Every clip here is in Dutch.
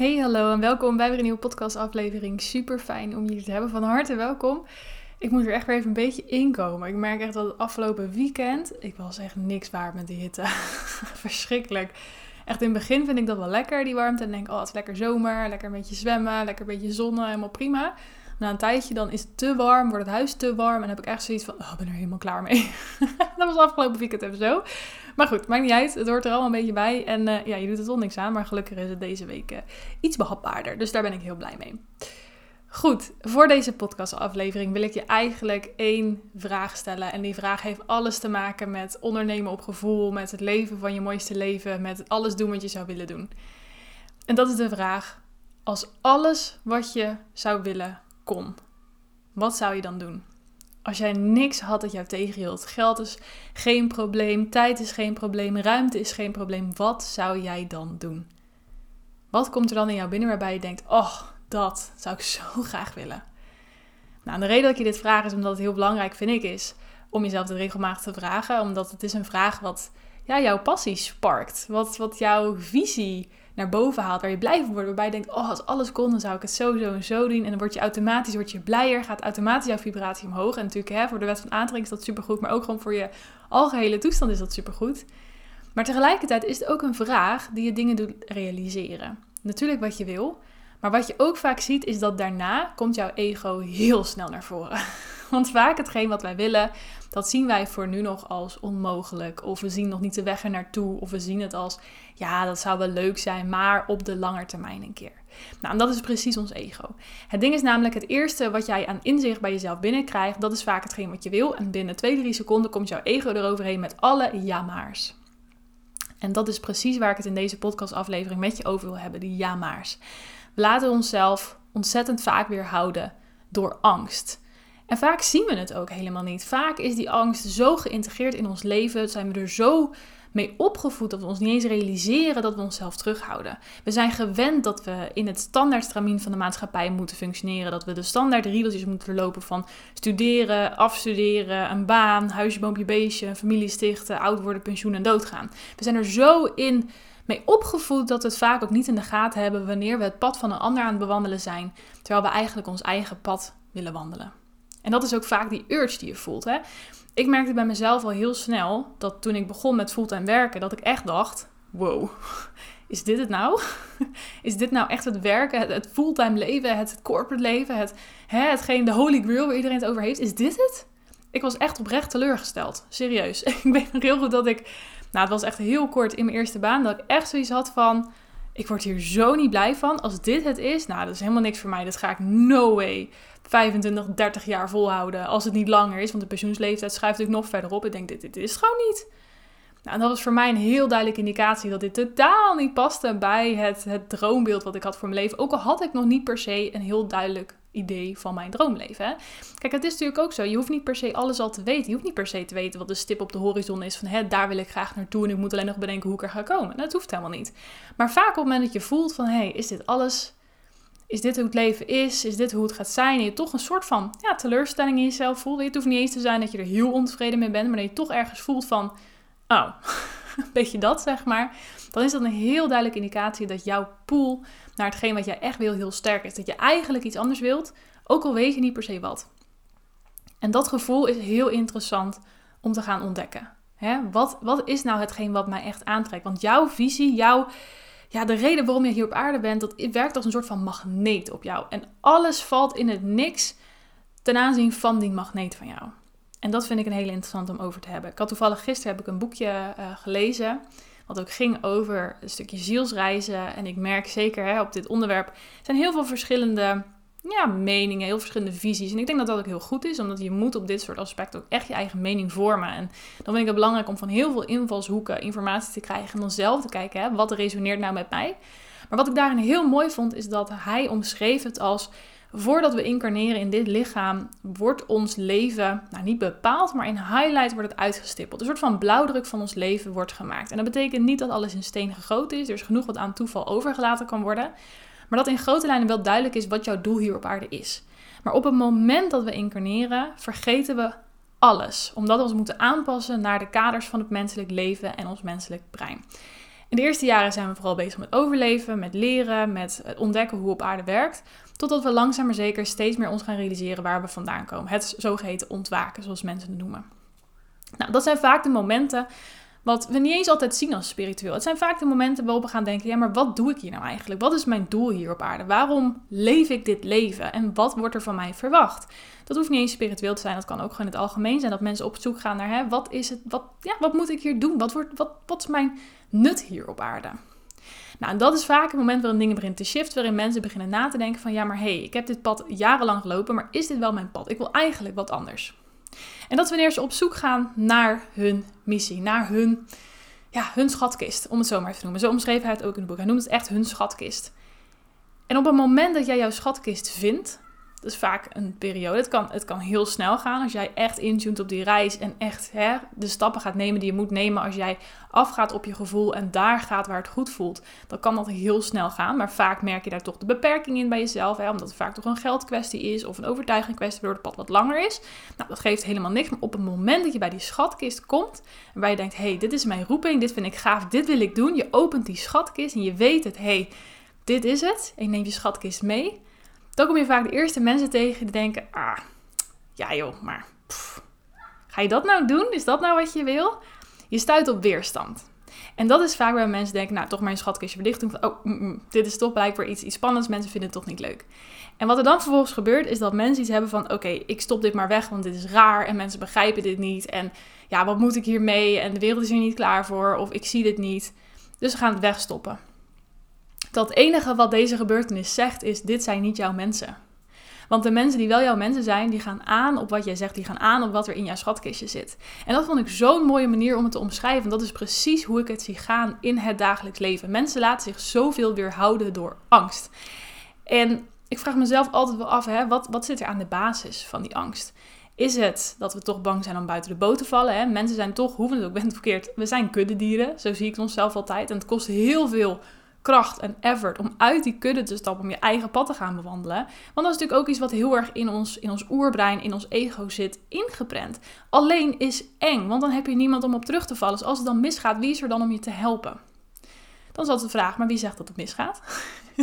Hey, hallo en welkom bij weer een nieuwe podcastaflevering. Super fijn om jullie te hebben. Van harte welkom. Ik moet er echt weer even een beetje inkomen. Ik merk echt dat het afgelopen weekend, ik was echt niks waard met die hitte. Verschrikkelijk. Echt in het begin vind ik dat wel lekker, die warmte. En denk, oh, het is lekker zomer, lekker een beetje zwemmen, lekker een beetje zonnen, helemaal prima. Na een tijdje dan is het te warm, wordt het huis te warm en heb ik echt zoiets van, oh, ben er helemaal klaar mee. dat was afgelopen weekend even zo. Maar goed, maakt niet uit. Het hoort er allemaal een beetje bij. En uh, ja, je doet het wel niks aan, maar gelukkig is het deze week uh, iets behapbaarder. Dus daar ben ik heel blij mee. Goed, voor deze podcastaflevering wil ik je eigenlijk één vraag stellen. En die vraag heeft alles te maken met ondernemen op gevoel, met het leven van je mooiste leven, met alles doen wat je zou willen doen. En dat is de vraag: als alles wat je zou willen kon, wat zou je dan doen? Als jij niks had dat jou tegenhield, geld is geen probleem, tijd is geen probleem, ruimte is geen probleem, wat zou jij dan doen? Wat komt er dan in jou binnen waarbij je denkt: Oh, dat zou ik zo graag willen? Nou, de reden dat ik je dit vraag is omdat het heel belangrijk, vind ik, is om jezelf dit regelmatig te vragen. Omdat het is een vraag wat ja, jouw passie sparkt. Wat, wat jouw visie naar boven haalt, waar je blij van wordt. Waarbij je denkt, oh, als alles kon, dan zou ik het zo, zo en zo doen. En dan word je automatisch word je blijer, gaat automatisch jouw vibratie omhoog. En natuurlijk, hè, voor de wet van aantrekking is dat supergoed, maar ook gewoon voor je algehele toestand is dat supergoed. Maar tegelijkertijd is het ook een vraag die je dingen doet realiseren. Natuurlijk wat je wil, maar wat je ook vaak ziet is dat daarna komt jouw ego heel snel naar voren. Want vaak hetgeen wat wij willen, dat zien wij voor nu nog als onmogelijk. Of we zien nog niet de weg er naartoe. Of we zien het als, ja, dat zou wel leuk zijn, maar op de lange termijn een keer. Nou, en dat is precies ons ego. Het ding is namelijk, het eerste wat jij aan inzicht bij jezelf binnenkrijgt, dat is vaak hetgeen wat je wil. En binnen 2, 3 seconden komt jouw ego eroverheen met alle ja-maars. En dat is precies waar ik het in deze podcastaflevering met je over wil hebben, die ja-maars. We laten onszelf ontzettend vaak weerhouden door angst. En vaak zien we het ook helemaal niet. Vaak is die angst zo geïntegreerd in ons leven, zijn we er zo mee opgevoed dat we ons niet eens realiseren dat we onszelf terughouden. We zijn gewend dat we in het standaardstramien van de maatschappij moeten functioneren, dat we de standaard riedeltjes moeten lopen van studeren, afstuderen, een baan, huisje, boompje, beestje, familie stichten, oud worden, pensioen en doodgaan. We zijn er zo in mee opgevoed dat we het vaak ook niet in de gaten hebben wanneer we het pad van een ander aan het bewandelen zijn, terwijl we eigenlijk ons eigen pad willen wandelen. En dat is ook vaak die urge die je voelt. Hè? Ik merkte bij mezelf al heel snel dat toen ik begon met fulltime werken, dat ik echt dacht: wow, is dit het nou? Is dit nou echt het werken, het, fulltime leven, het, corporate leven, het, hè, hetgeen de holy grail waar iedereen het over heeft? Is dit het? Ik was echt oprecht teleurgesteld. Serieus. ik weet nog heel goed dat ik, nou het was echt heel kort in mijn eerste baan, dat ik echt zoiets had van, ik word hier zo niet blij van. Als dit het is, nou dat is helemaal niks voor mij. Dat ga ik no way 25, 30 jaar volhouden. Als het niet langer is, want de pensioensleeftijd schuift natuurlijk nog verder op. Ik denk, dit, is gewoon niet. Nou, en dat was voor mij een heel duidelijke indicatie dat dit totaal niet paste bij het, het droombeeld wat ik had voor mijn leven. Ook al had ik nog niet per se een heel duidelijk idee van mijn droomleven. Hè? Kijk, het is natuurlijk ook zo. Je hoeft niet per se alles al te weten. Je hoeft niet per se te weten wat de stip op de horizon is van hè, daar wil ik graag naartoe en ik moet alleen nog bedenken hoe ik er ga komen. Dat hoeft helemaal niet. Maar vaak op het moment dat je voelt van hé, hey, is dit alles is dit hoe het leven is? Is dit hoe het gaat zijn? En je toch een soort van ja, teleurstelling in jezelf voelt. Het hoeft niet eens te zijn dat je er heel ontevreden mee bent, maar dat je toch ergens voelt van, oh, een beetje dat zeg maar. Dan is dat een heel duidelijke indicatie dat jouw pool naar hetgeen wat jij echt wil heel sterk is. Dat je eigenlijk iets anders wilt, ook al weet je niet per se wat. En dat gevoel is heel interessant om te gaan ontdekken. Wat, wat is nou hetgeen wat mij echt aantrekt? Want jouw visie, jouw ja, de reden waarom je hier op aarde bent, dat werkt als een soort van magneet op jou. En alles valt in het niks ten aanzien van die magneet van jou. En dat vind ik een hele interessant om over te hebben. Ik had toevallig gisteren heb ik een boekje uh, gelezen. Wat ook ging over een stukje zielsreizen. En ik merk zeker hè, op dit onderwerp zijn heel veel verschillende ja, meningen, heel verschillende visies. En ik denk dat dat ook heel goed is, omdat je moet op dit soort aspecten ook echt je eigen mening vormen. En dan vind ik het belangrijk om van heel veel invalshoeken informatie te krijgen en dan zelf te kijken, hè, wat resoneert nou met mij. Maar wat ik daarin heel mooi vond, is dat hij omschreef het als, voordat we incarneren in dit lichaam, wordt ons leven, nou niet bepaald, maar in highlight wordt het uitgestippeld. Een soort van blauwdruk van ons leven wordt gemaakt. En dat betekent niet dat alles in steen gegoten is, er is genoeg wat aan toeval overgelaten kan worden. Maar dat in grote lijnen wel duidelijk is wat jouw doel hier op aarde is. Maar op het moment dat we incarneren, vergeten we alles. Omdat we ons moeten aanpassen naar de kaders van het menselijk leven en ons menselijk brein. In de eerste jaren zijn we vooral bezig met overleven, met leren, met ontdekken hoe op aarde werkt. Totdat we langzaam maar zeker steeds meer ons gaan realiseren waar we vandaan komen. Het zogeheten ontwaken, zoals mensen het noemen. Nou, dat zijn vaak de momenten wat we niet eens altijd zien als spiritueel. Het zijn vaak de momenten waarop we gaan denken: ja, maar wat doe ik hier nou eigenlijk? Wat is mijn doel hier op aarde? Waarom leef ik dit leven? En wat wordt er van mij verwacht? Dat hoeft niet eens spiritueel te zijn, dat kan ook gewoon in het algemeen zijn. Dat mensen op zoek gaan naar: hè, wat is het? Wat, ja, wat moet ik hier doen? Wat, wordt, wat, wat is mijn nut hier op aarde? Nou, dat is vaak het moment waarin dingen beginnen te shiften, waarin mensen beginnen na te denken van ja, maar hé, hey, ik heb dit pad jarenlang gelopen, maar is dit wel mijn pad? Ik wil eigenlijk wat anders. En dat wanneer ze op zoek gaan naar hun missie, naar hun, ja, hun schatkist, om het zo maar te noemen. Zo omschreven hij het ook in het boek. Hij noemt het echt hun schatkist. En op het moment dat jij jouw schatkist vindt, dat is vaak een periode. Het kan, het kan heel snel gaan als jij echt intuned op die reis en echt hè, de stappen gaat nemen die je moet nemen. Als jij afgaat op je gevoel en daar gaat waar het goed voelt, dan kan dat heel snel gaan. Maar vaak merk je daar toch de beperking in bij jezelf, hè, omdat het vaak toch een geldkwestie is of een overtuiging kwestie waardoor het pad wat langer is. Nou, dat geeft helemaal niks. Maar op het moment dat je bij die schatkist komt en waar je denkt, hé, hey, dit is mijn roeping, dit vind ik gaaf, dit wil ik doen. Je opent die schatkist en je weet het, hé, hey, dit is het. En je neemt je schatkist mee dan kom je vaak de eerste mensen tegen die denken: ah, ja joh, maar ga je dat nou doen? Is dat nou wat je wil? Je stuit op weerstand. En dat is vaak waar mensen denken, nou toch maar een schatkistje verdicht doen. Oh, mm, mm, dit is toch blijkbaar iets, iets spannends. Mensen vinden het toch niet leuk. En wat er dan vervolgens gebeurt, is dat mensen iets hebben van, oké, ik stop dit maar weg, want dit is raar en mensen begrijpen dit niet. En ja, wat moet ik hiermee? En de wereld is hier niet klaar voor, of ik zie dit niet. Dus ze gaan het wegstoppen. Dat enige wat deze gebeurtenis zegt is: dit zijn niet jouw mensen. Want de mensen die wel jouw mensen zijn, die gaan aan op wat jij zegt, die gaan aan op wat er in jouw schatkistje zit. En dat vond ik zo'n mooie manier om het te omschrijven. Dat is precies hoe ik het zie gaan in het dagelijks leven. Mensen laten zich zoveel weerhouden door angst. En ik vraag mezelf altijd wel af, hè, wat, wat zit er aan de basis van die angst? Is het dat we toch bang zijn om buiten de boot te vallen? Hè? Mensen zijn toch, hoe we het ook bent verkeerd, we zijn kuddedieren. Zo zie ik onszelf altijd. En het kost heel veel kracht en effort om uit die kudde te stappen, om je eigen pad te gaan bewandelen. Want dat is natuurlijk ook iets wat heel erg in ons, in ons oerbrein, in ons ego zit ingeprent. Alleen is eng, want dan heb je niemand om op terug te vallen. Dus als het dan misgaat, wie is er dan om je te helpen? Dan is altijd de vraag, maar wie zegt dat het misgaat?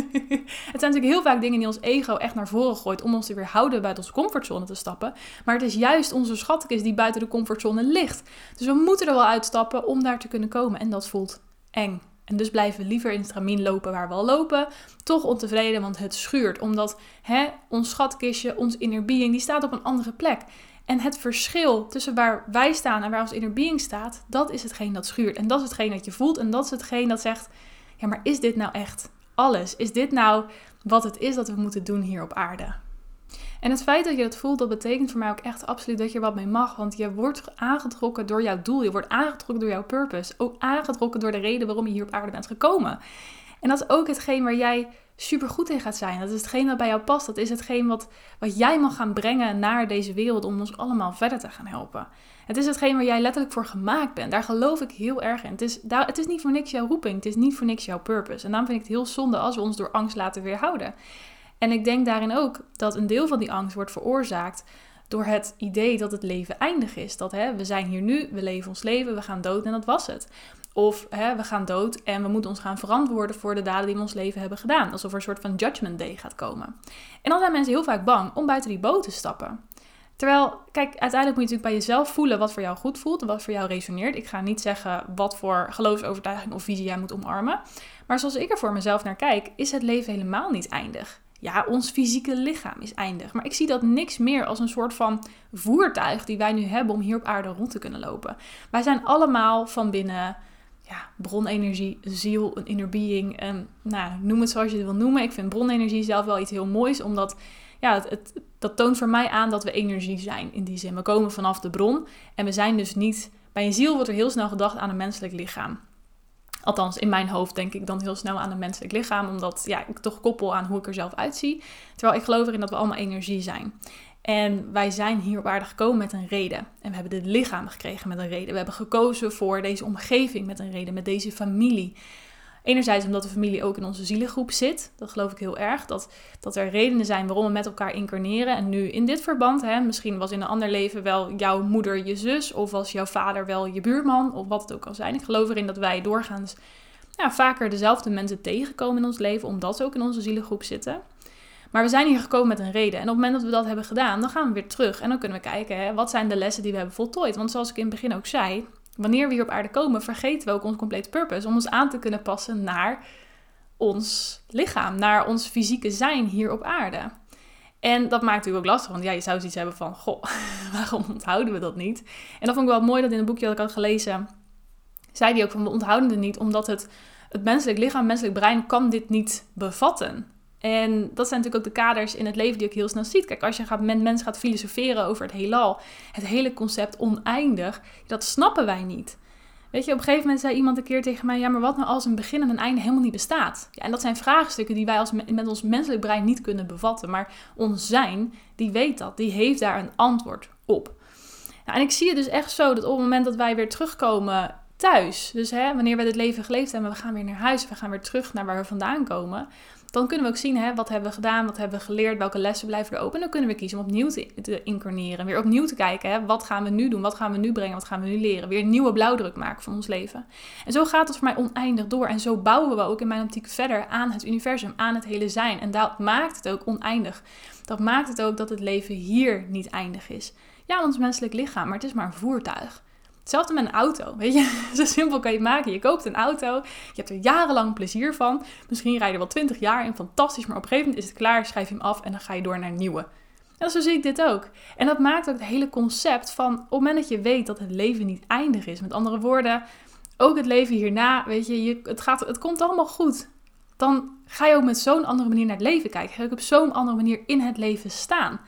het zijn natuurlijk heel vaak dingen die ons ego echt naar voren gooit om ons te weerhouden buiten onze comfortzone te stappen. Maar het is juist onze schatkist die buiten de comfortzone ligt. Dus we moeten er wel uitstappen om daar te kunnen komen. En dat voelt eng. En dus blijven we liever in het tramien lopen waar we al lopen. Toch ontevreden, want het schuurt. Omdat hè, ons schatkistje, ons inner being, die staat op een andere plek. En het verschil tussen waar wij staan en waar ons inner being staat, dat is hetgeen dat schuurt. En dat is hetgeen dat je voelt. En dat is hetgeen dat zegt, ja, maar is dit nou echt alles? Is dit nou wat het is dat we moeten doen hier op aarde? En het feit dat je dat voelt, dat betekent voor mij ook echt absoluut dat je wat mee mag. Want je wordt aangetrokken door jouw doel. Je wordt aangetrokken door jouw purpose. Ook aangetrokken door de reden waarom je hier op aarde bent gekomen. En dat is ook hetgeen waar jij super goed in gaat zijn. Dat is hetgeen wat bij jou past. Dat is hetgeen wat, wat jij mag gaan brengen naar deze wereld om ons allemaal verder te gaan helpen. Het is hetgeen waar jij letterlijk voor gemaakt bent. Daar geloof ik heel erg in. Het is, het is niet voor niks jouw roeping. Het is niet voor niks jouw purpose. En daarom vind ik het heel zonde als we ons door angst laten weerhouden. En ik denk daarin ook dat een deel van die angst wordt veroorzaakt door het idee dat het leven eindig is. Dat hè, we zijn hier nu, we leven ons leven, we gaan dood en dat was het. Of hè, we gaan dood en we moeten ons gaan verantwoorden voor de daden die we ons leven hebben gedaan. Alsof er een soort van judgment day gaat komen. En dan zijn mensen heel vaak bang om buiten die boot te stappen. Terwijl, kijk, uiteindelijk moet je natuurlijk bij jezelf voelen wat voor jou goed voelt en wat voor jou resoneert. Ik ga niet zeggen wat voor geloofsovertuiging of visie jij moet omarmen. Maar zoals ik er voor mezelf naar kijk, is het leven helemaal niet eindig. Ja, ons fysieke lichaam is eindig. Maar ik zie dat niks meer als een soort van voertuig die wij nu hebben om hier op aarde rond te kunnen lopen. Wij zijn allemaal van binnen ja, bronenergie, ziel, een inner being. En, nou, noem het zoals je het wil noemen. Ik vind bronenergie zelf wel iets heel moois, omdat ja, het, dat toont voor mij aan dat we energie zijn in die zin. We komen vanaf de bron en we zijn dus niet. Bij een ziel wordt er heel snel gedacht aan een menselijk lichaam. Althans, in mijn hoofd denk ik dan heel snel aan een menselijk lichaam, omdat ja, ik toch koppel aan hoe ik er zelf uitzie. Terwijl ik geloof erin dat we allemaal energie zijn. En wij zijn hier op gekomen met een reden. En we hebben dit lichaam gekregen met een reden. We hebben gekozen voor deze omgeving met een reden, met deze familie. Enerzijds omdat de familie ook in onze zielengroep zit. Dat geloof ik heel erg. Dat, dat er redenen zijn waarom we met elkaar incarneren. En nu in dit verband, hè, misschien was in een ander leven wel jouw moeder je zus. Of was jouw vader wel je buurman. Of wat het ook kan zijn. Ik geloof erin dat wij doorgaans ja, vaker dezelfde mensen tegenkomen in ons leven, omdat ze ook in onze zielengroep zitten. Maar we zijn hier gekomen met een reden. En op het moment dat we dat hebben gedaan, dan gaan we weer terug. En dan kunnen we kijken, hè, wat zijn de lessen die we hebben voltooid? Want zoals ik in het begin ook zei, wanneer we hier op aarde komen, vergeten we ook ons complete purpose. Om ons aan te kunnen passen naar ons lichaam, naar ons fysieke zijn hier op aarde. En dat maakt natuurlijk ook lastig, want ja, je zou zoiets hebben van, goh, waarom onthouden we dat niet? En dat vond ik wel mooi dat in een boekje dat ik had gelezen, zei hij ook van, we onthouden het niet, omdat het, het menselijk lichaam, het menselijk brein kan dit niet bevatten. En dat zijn natuurlijk ook de kaders in het leven die ik heel snel ziet. Kijk, als je gaat, met mensen gaat filosoferen over het heelal, het hele concept oneindig, dat snappen wij niet. Weet je, op een gegeven moment zei iemand een keer tegen mij: Ja, maar wat nou als een begin en een einde helemaal niet bestaat? Ja, en dat zijn vraagstukken die wij als, met ons menselijk brein niet kunnen bevatten. Maar ons zijn, die weet dat, die heeft daar een antwoord op. Nou, en ik zie het dus echt zo dat op het moment dat wij weer terugkomen thuis, dus hè, wanneer we dit leven geleefd hebben, we gaan weer naar huis, we gaan weer terug naar waar we vandaan komen, dan kunnen we ook zien, hè, wat hebben we gedaan, wat hebben we geleerd, welke lessen blijven er open. En dan kunnen we kiezen om opnieuw te, incarneren, weer opnieuw te kijken, hè, wat gaan we nu doen, wat gaan we nu brengen, wat gaan we nu leren. Weer een nieuwe blauwdruk maken van ons leven. En zo gaat het voor mij oneindig door. En zo bouwen we ook in mijn optiek verder aan het universum, aan het hele zijn. En dat maakt het ook oneindig. Dat maakt het ook dat het leven hier niet eindig is. Ja, ons menselijk lichaam, maar het is maar een voertuig. Hetzelfde met een auto, weet je. Zo simpel kan je het maken. Je koopt een auto, je hebt er jarenlang plezier van. Misschien rij je wel twintig jaar in, fantastisch. Maar op een gegeven moment is het klaar, schrijf je hem af en dan ga je door naar een nieuwe. En zo zie ik dit ook. En dat maakt ook het hele concept van op het moment dat je weet dat het leven niet eindig is. Met andere woorden, ook het leven hierna, weet je, je het, gaat, het komt allemaal goed. Dan ga je ook met zo'n andere manier naar het leven kijken. Ga ook op zo'n andere manier in het leven staan.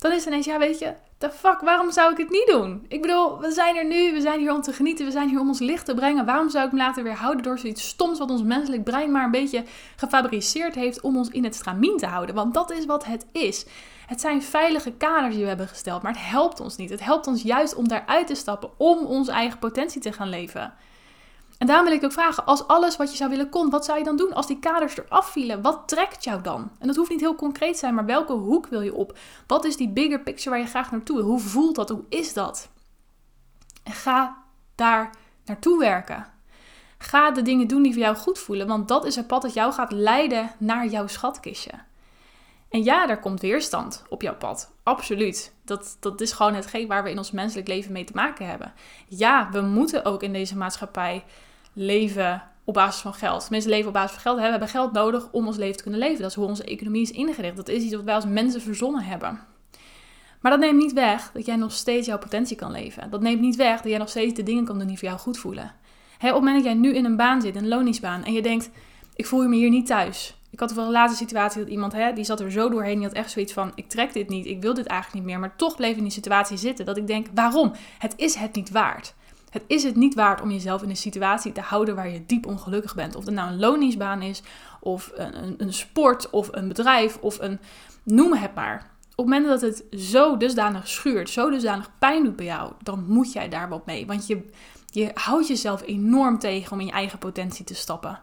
Dan is het ineens, ja weet je, the fuck, waarom zou ik het niet doen? Ik bedoel, we zijn er nu, we zijn hier om te genieten, we zijn hier om ons licht te brengen. Waarom zou ik me laten weerhouden door zoiets stoms wat ons menselijk brein maar een beetje gefabriceerd heeft om ons in het stramien te houden? Want dat is wat het is. Het zijn veilige kaders die we hebben gesteld, maar het helpt ons niet. Het helpt ons juist om daaruit te stappen, om onze eigen potentie te gaan leven. En daarom wil ik ook vragen, als alles wat je zou willen kon, wat zou je dan doen? Als die kaders eraf vielen, wat trekt jou dan? En dat hoeft niet heel concreet te zijn, maar welke hoek wil je op? Wat is die bigger picture waar je graag naartoe wil? Hoe voelt dat? Hoe is dat? En ga daar naartoe werken. Ga de dingen doen die voor jou goed voelen, want dat is het pad dat jou gaat leiden naar jouw schatkistje. En ja, er komt weerstand op jouw pad. Absoluut. Dat, dat is gewoon hetgeen waar we in ons menselijk leven mee te maken hebben. Ja, we moeten ook in deze maatschappij leven op basis van geld. Tenminste, leven op basis van geld. We hebben geld nodig om ons leven te kunnen leven. Dat is hoe onze economie is ingericht. Dat is iets wat wij als mensen verzonnen hebben. Maar dat neemt niet weg dat jij nog steeds jouw potentie kan leven. Dat neemt niet weg dat jij nog steeds de dingen kan doen die voor jou goed voelen. op het moment dat jij nu in een baan zit, een loningsbaan, en je denkt, ik voel me hier niet thuis. Ik had een laatste situatie dat iemand, hè, die zat er zo doorheen, die had echt zoiets van, ik trek dit niet, ik wil dit eigenlijk niet meer, maar toch bleef in die situatie zitten. Dat ik denk, waarom? Het is het niet waard. Het is het niet waard om jezelf in een situatie te houden waar je diep ongelukkig bent. Of het nou een loningsbaan is, of een, een, een sport, of een bedrijf, of een. noem het maar. Op het moment dat het zo dusdanig schuurt, zo dusdanig pijn doet bij jou, dan moet jij daar wat mee. Want je, je houdt jezelf enorm tegen om in je eigen potentie te stappen.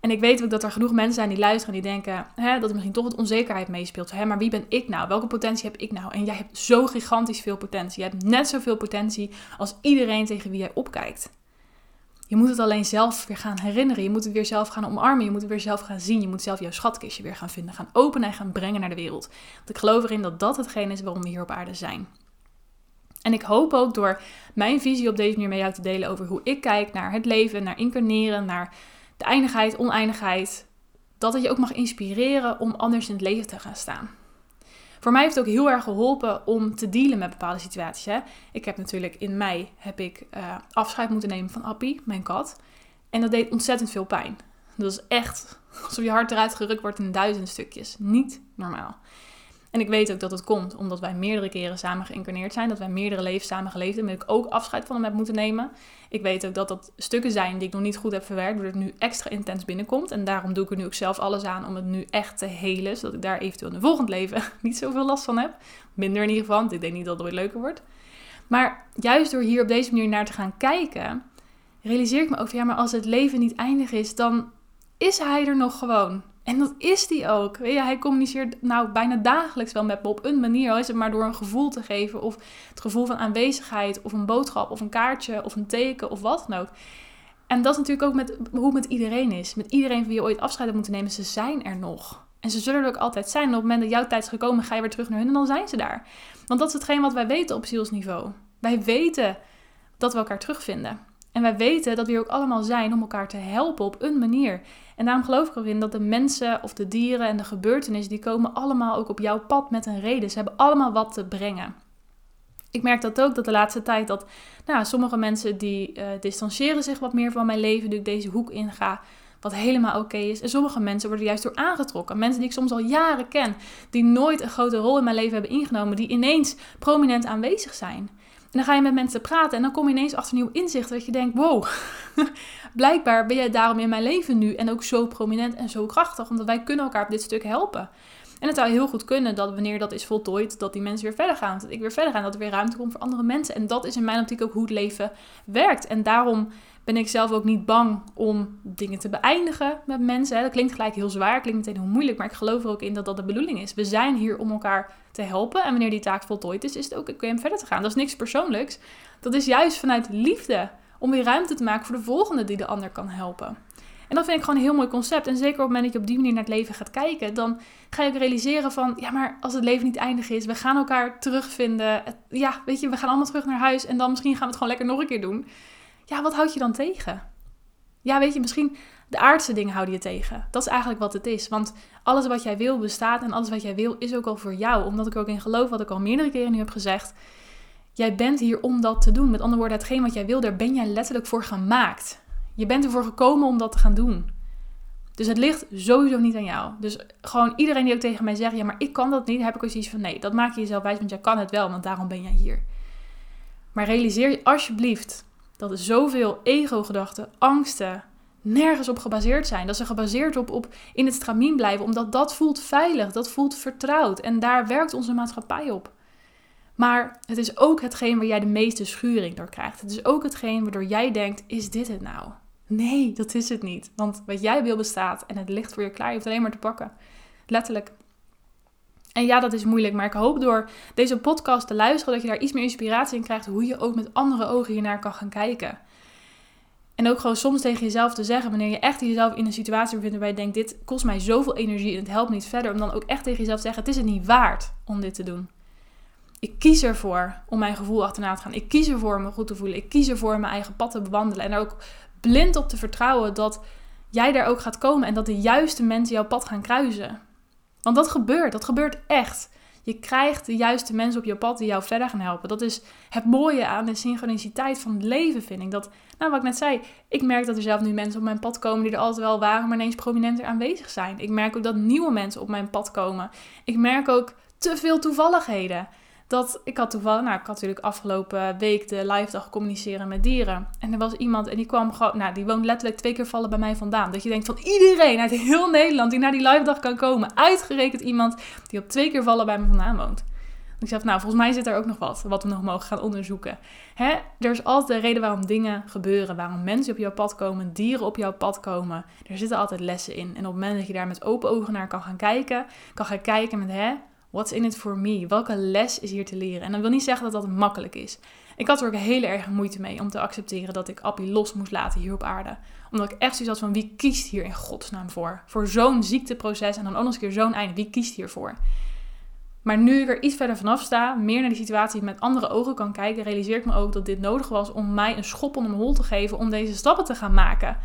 En ik weet ook dat er genoeg mensen zijn die luisteren en die denken hè, dat er misschien toch wat onzekerheid meespeelt. Hè, maar wie ben ik nou? Welke potentie heb ik nou? En jij hebt zo gigantisch veel potentie. Je hebt net zoveel potentie als iedereen tegen wie jij opkijkt. Je moet het alleen zelf weer gaan herinneren. Je moet het weer zelf gaan omarmen. Je moet het weer zelf gaan zien. Je moet zelf jouw schatkistje weer gaan vinden, gaan openen en gaan brengen naar de wereld. Want ik geloof erin dat dat hetgeen is waarom we hier op aarde zijn. En ik hoop ook door mijn visie op deze manier met jou te delen over hoe ik kijk naar het leven, naar incarneren, naar de eindigheid, oneindigheid, dat het je ook mag inspireren om anders in het leven te gaan staan. Voor mij heeft het ook heel erg geholpen om te dealen met bepaalde situaties. Hè. Ik heb natuurlijk in mei heb ik, uh, afscheid moeten nemen van Appie, mijn kat. En dat deed ontzettend veel pijn. Dat is echt alsof je hart eruit gerukt wordt in duizend stukjes. Niet normaal. En ik weet ook dat het komt omdat wij meerdere keren samen geïncarneerd zijn. Dat wij meerdere levens samen geleefd hebben. En ik ook afscheid van hem heb moeten nemen. Ik weet ook dat dat stukken zijn die ik nog niet goed heb verwerkt. Waardoor het nu extra intens binnenkomt. En daarom doe ik er nu ook zelf alles aan om het nu echt te helen. Zodat ik daar eventueel in een volgend leven niet zoveel last van heb. Minder in ieder geval. Want ik denk niet dat het ooit leuker wordt. Maar juist door hier op deze manier naar te gaan kijken. Realiseer ik me ook van ja, maar als het leven niet eindig is, dan is hij er nog gewoon. En dat is die ook. Je, hij communiceert nou bijna dagelijks wel met me op een manier. Al is het maar door een gevoel te geven. Of het gevoel van aanwezigheid. Of een boodschap. Of een kaartje. Of een teken. Of wat dan ook. En dat is natuurlijk ook met, hoe het met iedereen is. Met iedereen van wie je ooit afscheid hebt moeten nemen, ze zijn er nog. En ze zullen er ook altijd zijn. En op het moment dat jouw tijd is gekomen, ga je weer terug naar hun en dan zijn ze daar. Want dat is hetgeen wat wij weten op zielsniveau. Wij weten dat we elkaar terugvinden. En wij weten dat we hier ook allemaal zijn om elkaar te helpen op een manier. En daarom geloof ik erin dat de mensen of de dieren en de gebeurtenissen, die komen allemaal ook op jouw pad met een reden. Ze hebben allemaal wat te brengen. Ik merk dat ook, dat de laatste tijd dat nou, sommige mensen die uh, distancieren zich wat meer van mijn leven, nu ik deze hoek inga, wat helemaal oké is. En sommige mensen worden juist door aangetrokken. Mensen die ik soms al jaren ken, die nooit een grote rol in mijn leven hebben ingenomen, die ineens prominent aanwezig zijn. En dan ga je met mensen praten en dan kom je ineens achter nieuw inzicht dat je denkt, wow, blijkbaar ben jij daarom in mijn leven nu en ook zo prominent en zo krachtig, omdat wij kunnen elkaar op dit stuk helpen. En het zou heel goed kunnen dat wanneer dat is voltooid, dat die mensen weer verder gaan. Dat ik weer verder ga. Dat er weer ruimte komt voor andere mensen. En dat is in mijn optiek ook hoe het leven werkt. En daarom ben ik zelf ook niet bang om dingen te beëindigen met mensen. Dat klinkt gelijk heel zwaar, klinkt meteen heel moeilijk, maar ik geloof er ook in dat dat de bedoeling is. We zijn hier om elkaar te helpen en wanneer die taak voltooid is, is het ook oké om verder te gaan. Dat is niks persoonlijks. Dat is juist vanuit liefde om weer ruimte te maken voor de volgende die de ander kan helpen. En dat vind ik gewoon een heel mooi concept. En zeker op het moment dat je op die manier naar het leven gaat kijken, dan ga je ook realiseren van, ja, maar als het leven niet eindig is, we gaan elkaar terugvinden. Ja, weet je, we gaan allemaal terug naar huis en dan misschien gaan we het gewoon lekker nog een keer doen. Ja, wat houd je dan tegen? Ja, weet je, misschien de aardse dingen houden je tegen. Dat is eigenlijk wat het is. Want alles wat jij wil bestaat en alles wat jij wil is ook al voor jou. Omdat ik ook in geloof, wat ik al meerdere keren nu heb gezegd. Jij bent hier om dat te doen. Met andere woorden, hetgeen wat jij wil, daar ben jij letterlijk voor gemaakt. Je bent ervoor gekomen om dat te gaan doen. Dus het ligt sowieso niet aan jou. Dus gewoon iedereen die ook tegen mij zegt: ja, maar ik kan dat niet, heb ik ook zoiets van: nee, dat maak je jezelf wijs, want jij kan het wel, want daarom ben jij hier. Maar realiseer je alsjeblieft dat er zoveel ego-gedachten, angsten nergens op gebaseerd zijn. Dat ze gebaseerd op, op in het stramien blijven, omdat dat voelt veilig, dat voelt vertrouwd. En daar werkt onze maatschappij op. Maar het is ook hetgeen waar jij de meeste schuring door krijgt. Het is ook hetgeen waardoor jij denkt: is dit het nou? Nee, dat is het niet. Want wat jij wil bestaat en het ligt voor je klaar. Je hoeft alleen maar te pakken. Letterlijk. En ja, dat is moeilijk, maar ik hoop door deze podcast te luisteren dat je daar iets meer inspiratie in krijgt hoe je ook met andere ogen hiernaar kan gaan kijken. En ook gewoon soms tegen jezelf te zeggen, wanneer je echt jezelf in een situatie bevindt waarbij je denkt, dit kost mij zoveel energie en het helpt niet verder, om dan ook echt tegen jezelf te zeggen, het is het niet waard om dit te doen. Ik kies ervoor om mijn gevoel achterna te gaan. Ik kies ervoor om me goed te voelen. Ik kies ervoor mijn eigen pad te bewandelen. En er ook blind op te vertrouwen dat jij daar ook gaat komen en dat de juiste mensen jouw pad gaan kruisen. Want dat gebeurt, dat gebeurt echt. Je krijgt de juiste mensen op je pad die jou verder gaan helpen. Dat is het mooie aan de synchroniciteit van het leven, vind ik. Dat, nou, wat ik net zei, ik merk dat er zelf nu mensen op mijn pad komen die er altijd wel waren, maar ineens prominenter aanwezig zijn. Ik merk ook dat nieuwe mensen op mijn pad komen. Ik merk ook te veel toevalligheden dat ik had toevallig, nou, ik had natuurlijk afgelopen week de live dag communiceren met dieren. En er was iemand en die kwam gewoon, nou, die woont letterlijk twee keer vallen bij mij vandaan. Dat je denkt van iedereen uit heel Nederland die naar die live dag kan komen, uitgerekend iemand die op twee keer vallen bij me vandaan woont. Ik zei, nou, volgens mij zit er ook nog wat, wat we nog mogen gaan onderzoeken. Hè? Er is altijd een reden waarom dingen gebeuren, waarom mensen op jouw pad komen, dieren op jouw pad komen. Er zitten altijd lessen in. En op het moment dat je daar met open ogen naar kan gaan kijken, kan gaan kijken met, hè, What's in it for me? Welke les is hier te leren? En dat wil niet zeggen dat dat makkelijk is. Ik had er ook heel erg moeite mee om te accepteren dat ik Appie los moest laten hier op aarde. Omdat ik echt zoiets had van wie kiest hier in godsnaam voor? Voor zo'n ziekteproces en dan ook nog eens een keer zo'n einde. Wie kiest hiervoor? Maar nu ik er iets verder vanaf sta, meer naar die situatie met andere ogen kan kijken, realiseer ik me ook dat dit nodig was om mij een schop onder mijn hol te geven om deze stappen te gaan maken.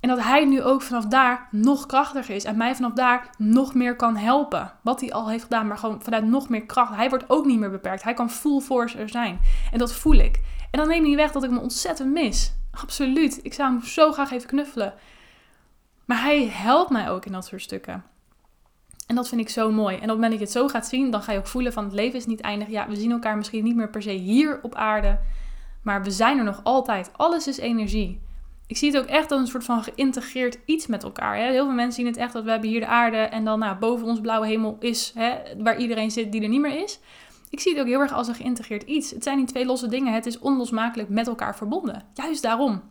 En dat hij nu ook vanaf daar nog krachtiger is en mij vanaf daar nog meer kan helpen. Wat hij al heeft gedaan, maar gewoon vanuit nog meer kracht. Hij wordt ook niet meer beperkt. Hij kan full force er zijn. En dat voel ik. En dan neem je niet weg dat ik me ontzettend mis. Absoluut. Ik zou hem zo graag even knuffelen. Maar hij helpt mij ook in dat soort stukken. En dat vind ik zo mooi. En op het moment dat je het zo gaat zien, dan ga je ook voelen van het leven is niet eindig. Ja, we zien elkaar misschien niet meer per se hier op aarde. Maar we zijn er nog altijd. Alles is energie ik zie het ook echt als een soort van geïntegreerd iets met elkaar. Hè? Heel veel mensen zien het echt dat we hebben hier de aarde en dan nou, boven ons blauwe hemel is hè, waar iedereen zit die er niet meer is. Ik zie het ook heel erg als een geïntegreerd iets. Het zijn niet twee losse dingen, het is onlosmakelijk met elkaar verbonden. Juist daarom.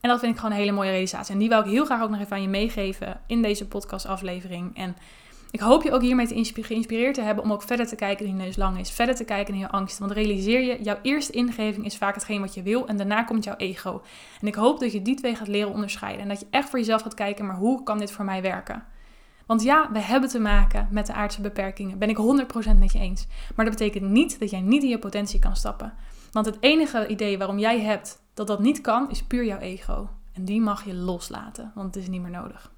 En dat vind ik gewoon een hele mooie realisatie. En die wil ik heel graag ook nog even aan je meegeven in deze podcastaflevering. En Ik hoop je ook hiermee geïnspireerd te hebben om ook verder te kijken dan je neus lang is. Verder te kijken naar je angsten. Want realiseer je, jouw eerste ingeving is vaak hetgeen wat je wil en daarna komt jouw ego. En ik hoop dat je die twee gaat leren onderscheiden. En dat je echt voor jezelf gaat kijken, maar hoe kan dit voor mij werken? Want ja, we hebben te maken met de aardse beperkingen. Ben ik 100% met je eens. Maar dat betekent niet dat jij niet in je potentie kan stappen. Want het enige idee waarom jij hebt dat dat niet kan, is puur jouw ego. En die mag je loslaten, want het is niet meer nodig.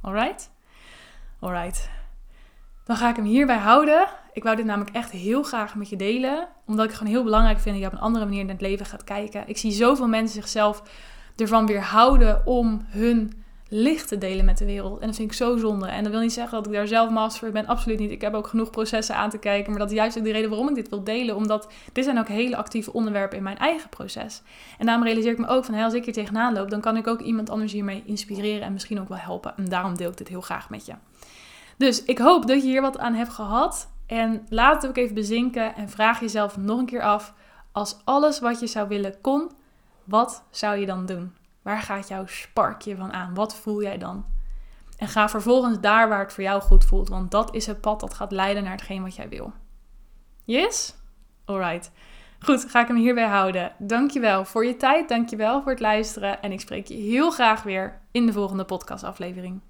Alright? Alright. Dan ga ik hem hierbij houden. Ik wou dit namelijk echt heel graag met je delen. Omdat ik gewoon heel belangrijk vind dat je op een andere manier naar het leven gaat kijken. Ik zie zoveel mensen zichzelf ervan weerhouden om hun licht te delen met de wereld. En dat vind ik zo zonde. En dat wil niet zeggen dat ik daar zelf master ben. Absoluut niet. Ik heb ook genoeg processen aan te kijken. Maar dat is juist ook de reden waarom ik dit wil delen. Omdat dit zijn ook hele actieve onderwerpen in mijn eigen proces. En daarom realiseer ik me ook van, als ik hier tegenaan loop, dan kan ik ook iemand anders hiermee inspireren en misschien ook wel helpen. En daarom deel ik dit heel graag met je. Dus ik hoop dat je hier wat aan hebt gehad. En laat het ook even bezinken en vraag jezelf nog een keer af. Als alles wat je zou willen kon, wat zou je dan doen? Waar gaat jouw sparkje van aan? Wat voel jij dan? En ga vervolgens daar waar het voor jou goed voelt, want dat is het pad dat gaat leiden naar hetgeen wat jij wil. Yes? Alright. Goed, ga ik hem hierbij houden. Dankjewel voor je tijd, dankjewel voor het luisteren en ik spreek je heel graag weer in de volgende podcastaflevering.